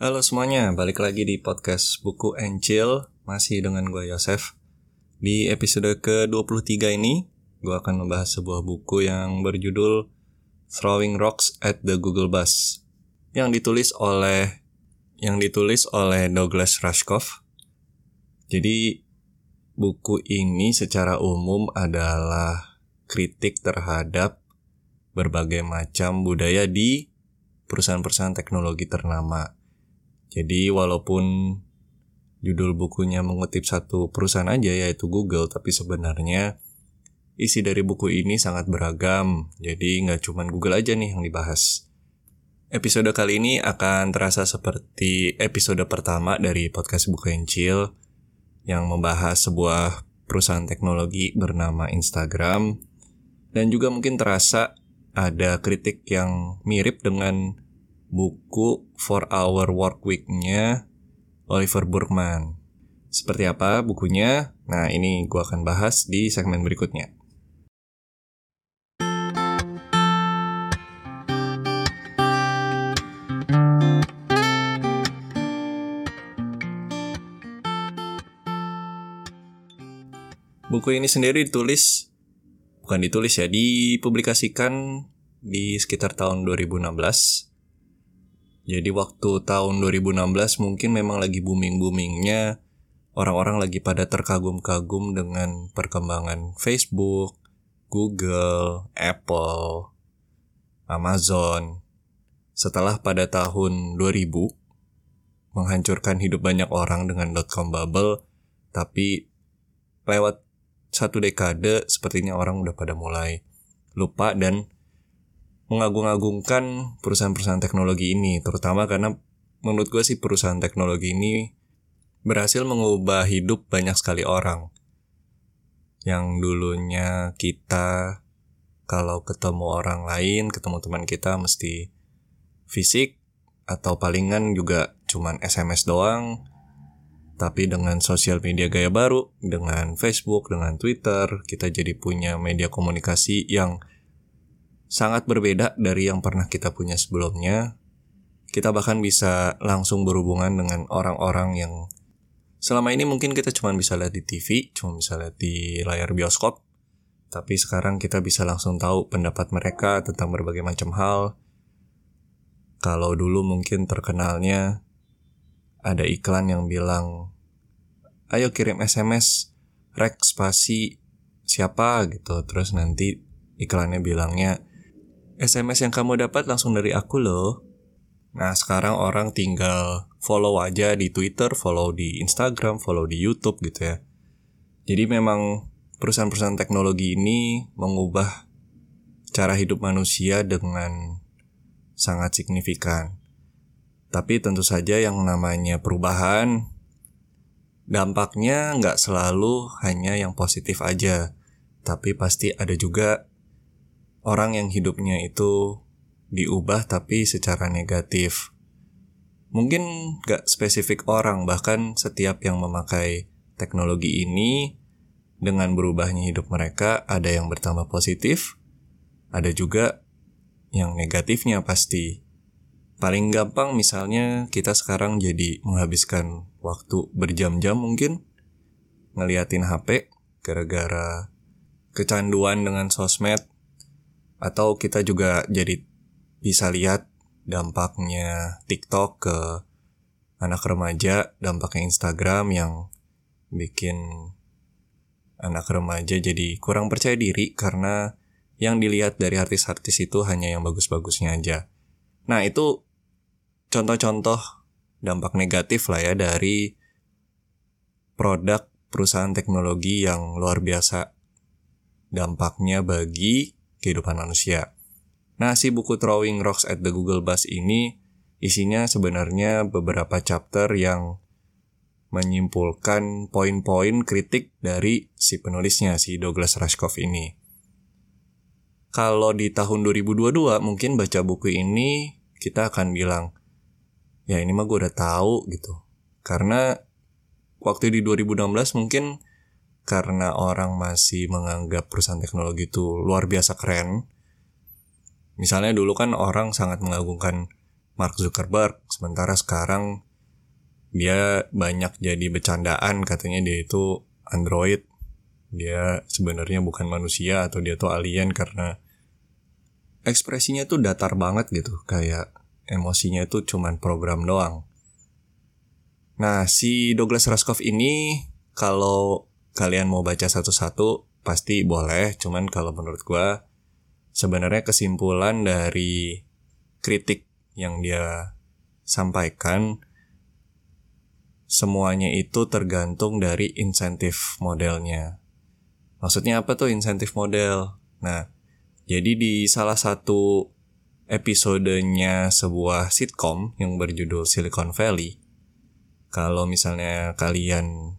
Halo semuanya, balik lagi di podcast Buku Chill Masih dengan gue Yosef. Di episode ke-23 ini Gue akan membahas sebuah buku yang berjudul Throwing Rocks at the Google Bus Yang ditulis oleh Yang ditulis oleh Douglas Rushkoff. Jadi buku ini secara umum adalah kritik terhadap berbagai macam budaya di perusahaan-perusahaan teknologi ternama jadi walaupun judul bukunya mengutip satu perusahaan aja yaitu Google, tapi sebenarnya isi dari buku ini sangat beragam. Jadi nggak cuma Google aja nih yang dibahas. Episode kali ini akan terasa seperti episode pertama dari podcast Buku Encil yang membahas sebuah perusahaan teknologi bernama Instagram dan juga mungkin terasa ada kritik yang mirip dengan buku For Our Work Week-nya Oliver Burkman. Seperti apa bukunya? Nah, ini gue akan bahas di segmen berikutnya. Buku ini sendiri ditulis, bukan ditulis ya, dipublikasikan di sekitar tahun 2016 jadi waktu tahun 2016 mungkin memang lagi booming-boomingnya orang-orang lagi pada terkagum-kagum dengan perkembangan Facebook, Google, Apple, Amazon. Setelah pada tahun 2000 menghancurkan hidup banyak orang dengan dot-com bubble, tapi lewat satu dekade sepertinya orang udah pada mulai lupa dan mengagung-agungkan perusahaan-perusahaan teknologi ini, terutama karena menurut gue sih perusahaan teknologi ini berhasil mengubah hidup banyak sekali orang. Yang dulunya kita kalau ketemu orang lain, ketemu teman kita mesti fisik atau palingan juga cuman SMS doang. Tapi dengan sosial media gaya baru, dengan Facebook, dengan Twitter, kita jadi punya media komunikasi yang sangat berbeda dari yang pernah kita punya sebelumnya. Kita bahkan bisa langsung berhubungan dengan orang-orang yang selama ini mungkin kita cuma bisa lihat di TV, cuma bisa lihat di layar bioskop. Tapi sekarang kita bisa langsung tahu pendapat mereka tentang berbagai macam hal. Kalau dulu mungkin terkenalnya ada iklan yang bilang, ayo kirim SMS, rek spasi siapa gitu. Terus nanti iklannya bilangnya, SMS yang kamu dapat langsung dari aku loh. Nah, sekarang orang tinggal follow aja di Twitter, follow di Instagram, follow di YouTube gitu ya. Jadi memang perusahaan-perusahaan teknologi ini mengubah cara hidup manusia dengan sangat signifikan. Tapi tentu saja yang namanya perubahan, dampaknya nggak selalu hanya yang positif aja. Tapi pasti ada juga orang yang hidupnya itu diubah tapi secara negatif. Mungkin gak spesifik orang, bahkan setiap yang memakai teknologi ini dengan berubahnya hidup mereka ada yang bertambah positif, ada juga yang negatifnya pasti. Paling gampang misalnya kita sekarang jadi menghabiskan waktu berjam-jam mungkin ngeliatin HP gara-gara kecanduan dengan sosmed atau kita juga jadi bisa lihat dampaknya TikTok ke anak remaja, dampaknya Instagram yang bikin anak remaja jadi kurang percaya diri karena yang dilihat dari artis-artis itu hanya yang bagus-bagusnya aja. Nah, itu contoh-contoh dampak negatif lah ya dari produk perusahaan teknologi yang luar biasa dampaknya bagi kehidupan manusia. Nah, si buku Throwing Rocks at the Google Bus ini isinya sebenarnya beberapa chapter yang menyimpulkan poin-poin kritik dari si penulisnya, si Douglas Rushkoff ini. Kalau di tahun 2022 mungkin baca buku ini kita akan bilang, ya ini mah gue udah tahu gitu. Karena waktu di 2016 mungkin karena orang masih menganggap perusahaan teknologi itu luar biasa keren. Misalnya dulu kan orang sangat mengagungkan Mark Zuckerberg sementara sekarang dia banyak jadi bercandaan katanya dia itu android dia sebenarnya bukan manusia atau dia tuh alien karena ekspresinya tuh datar banget gitu kayak emosinya tuh cuman program doang nah si Douglas Rushkoff ini kalau kalian mau baca satu-satu pasti boleh cuman kalau menurut gua sebenarnya kesimpulan dari kritik yang dia sampaikan semuanya itu tergantung dari insentif modelnya. Maksudnya apa tuh insentif model? Nah, jadi di salah satu episodenya sebuah sitcom yang berjudul Silicon Valley, kalau misalnya kalian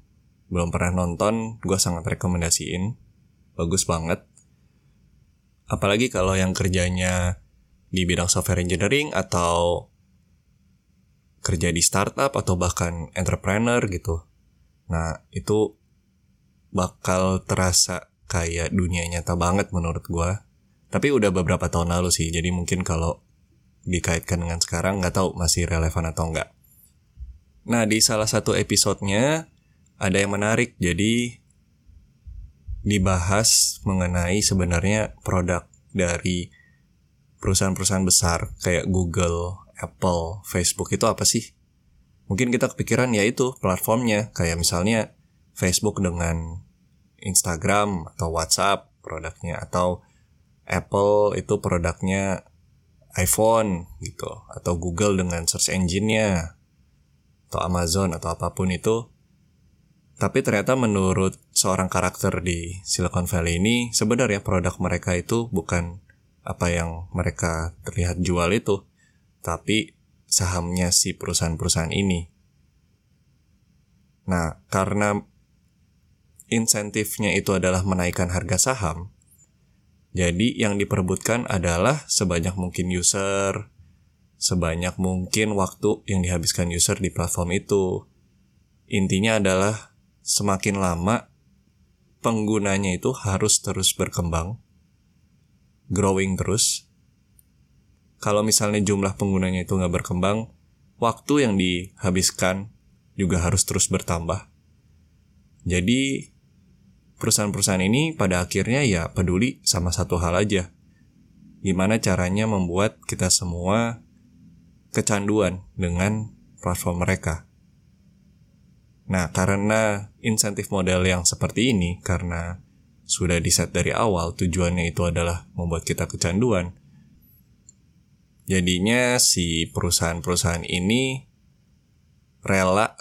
belum pernah nonton, gue sangat rekomendasiin. Bagus banget. Apalagi kalau yang kerjanya di bidang software engineering atau kerja di startup atau bahkan entrepreneur gitu. Nah, itu bakal terasa kayak dunia nyata banget menurut gue. Tapi udah beberapa tahun lalu sih, jadi mungkin kalau dikaitkan dengan sekarang nggak tahu masih relevan atau enggak. Nah di salah satu episodenya ada yang menarik, jadi dibahas mengenai sebenarnya produk dari perusahaan-perusahaan besar kayak Google, Apple, Facebook itu apa sih? Mungkin kita kepikiran ya itu platformnya, kayak misalnya Facebook dengan Instagram atau WhatsApp produknya atau Apple itu produknya iPhone gitu atau Google dengan search engine-nya atau Amazon atau apa pun itu tapi ternyata menurut seorang karakter di Silicon Valley ini sebenarnya produk mereka itu bukan apa yang mereka terlihat jual itu tapi sahamnya si perusahaan-perusahaan ini. Nah, karena insentifnya itu adalah menaikkan harga saham, jadi yang diperebutkan adalah sebanyak mungkin user, sebanyak mungkin waktu yang dihabiskan user di platform itu. Intinya adalah semakin lama penggunanya itu harus terus berkembang, growing terus. Kalau misalnya jumlah penggunanya itu nggak berkembang, waktu yang dihabiskan juga harus terus bertambah. Jadi perusahaan-perusahaan ini pada akhirnya ya peduli sama satu hal aja. Gimana caranya membuat kita semua kecanduan dengan platform mereka. Nah, karena insentif model yang seperti ini, karena sudah diset dari awal, tujuannya itu adalah membuat kita kecanduan. Jadinya si perusahaan-perusahaan ini rela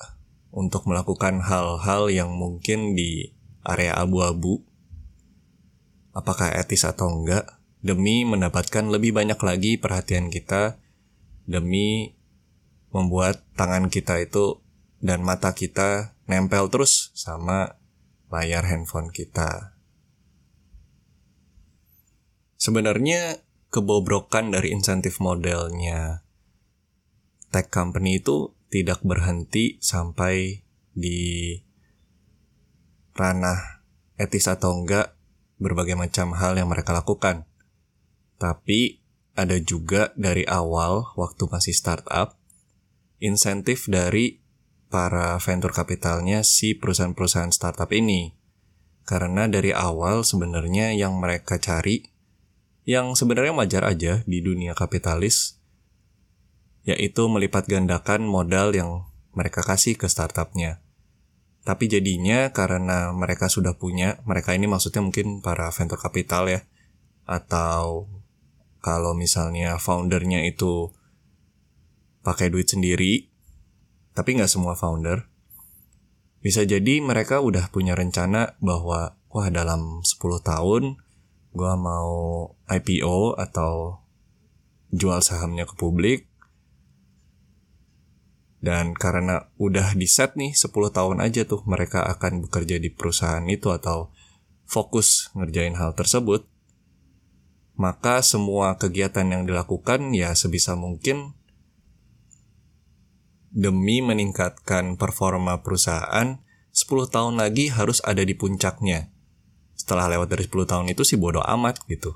untuk melakukan hal-hal yang mungkin di area abu-abu, apakah etis atau enggak, demi mendapatkan lebih banyak lagi perhatian kita, demi membuat tangan kita itu dan mata kita nempel terus sama layar handphone kita. Sebenarnya kebobrokan dari insentif modelnya tech company itu tidak berhenti sampai di ranah etis atau enggak berbagai macam hal yang mereka lakukan. Tapi ada juga dari awal waktu masih startup insentif dari para venture kapitalnya si perusahaan-perusahaan startup ini. Karena dari awal sebenarnya yang mereka cari yang sebenarnya wajar aja di dunia kapitalis yaitu melipat gandakan modal yang mereka kasih ke startupnya. Tapi jadinya karena mereka sudah punya, mereka ini maksudnya mungkin para venture capital ya, atau kalau misalnya foundernya itu pakai duit sendiri, tapi nggak semua founder, bisa jadi mereka udah punya rencana bahwa wah dalam 10 tahun gue mau IPO atau jual sahamnya ke publik. Dan karena udah di set nih 10 tahun aja tuh mereka akan bekerja di perusahaan itu atau fokus ngerjain hal tersebut, maka semua kegiatan yang dilakukan ya sebisa mungkin demi meningkatkan performa perusahaan 10 tahun lagi harus ada di puncaknya. Setelah lewat dari 10 tahun itu sih bodoh amat gitu.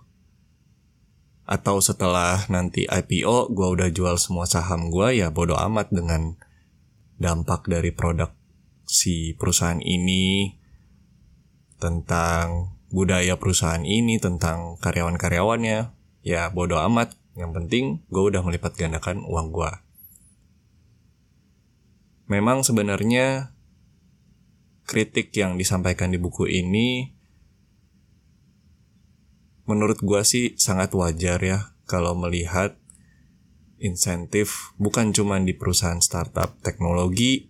atau setelah nanti IPO gue udah jual semua saham gue ya bodoh amat dengan dampak dari produk si perusahaan ini tentang budaya perusahaan ini tentang karyawan-karyawannya ya bodoh amat yang penting gue udah melipat gandakan uang gue memang sebenarnya kritik yang disampaikan di buku ini menurut gue sih sangat wajar ya kalau melihat insentif bukan cuma di perusahaan startup teknologi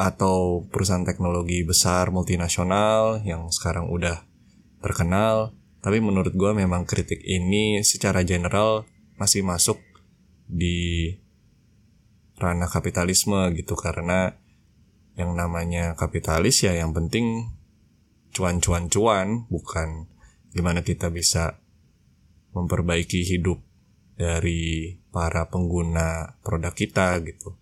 atau perusahaan teknologi besar multinasional yang sekarang udah terkenal tapi menurut gue memang kritik ini secara general masih masuk di ranah kapitalisme gitu karena yang namanya kapitalis ya yang penting cuan-cuan-cuan bukan gimana kita bisa memperbaiki hidup dari para pengguna produk kita gitu.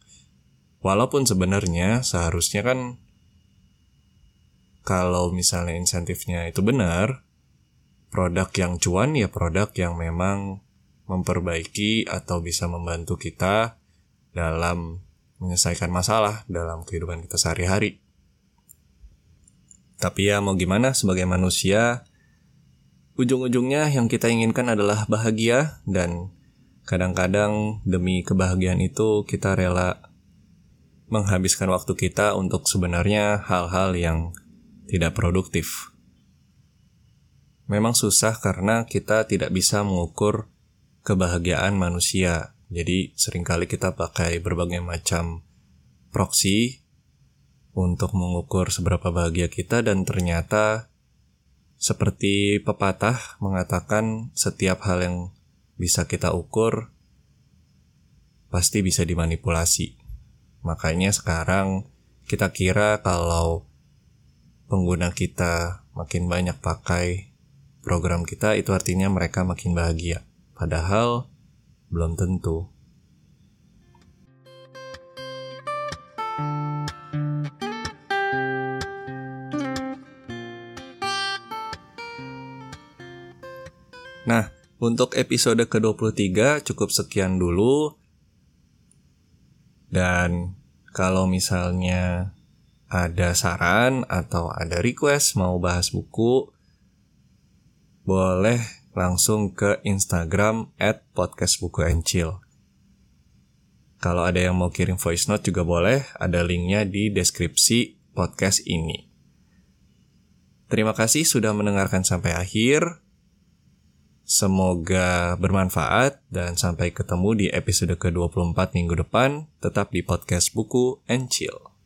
Walaupun sebenarnya seharusnya kan kalau misalnya insentifnya itu benar, produk yang cuan ya produk yang memang memperbaiki atau bisa membantu kita dalam menyelesaikan masalah dalam kehidupan kita sehari-hari. Tapi ya mau gimana sebagai manusia ujung-ujungnya yang kita inginkan adalah bahagia dan kadang-kadang demi kebahagiaan itu kita rela menghabiskan waktu kita untuk sebenarnya hal-hal yang tidak produktif. Memang susah karena kita tidak bisa mengukur kebahagiaan manusia. Jadi sering kali kita pakai berbagai macam proksi untuk mengukur seberapa bahagia kita dan ternyata seperti pepatah mengatakan setiap hal yang bisa kita ukur pasti bisa dimanipulasi. Makanya sekarang kita kira kalau pengguna kita makin banyak pakai program kita itu artinya mereka makin bahagia. Padahal belum tentu. Nah, untuk episode ke-23 cukup sekian dulu. Dan kalau misalnya ada saran atau ada request mau bahas buku, boleh langsung ke Instagram at podcastbukuencil. Kalau ada yang mau kirim voice note juga boleh, ada linknya di deskripsi podcast ini. Terima kasih sudah mendengarkan sampai akhir. Semoga bermanfaat dan sampai ketemu di episode ke-24 minggu depan tetap di podcast Buku and Chill.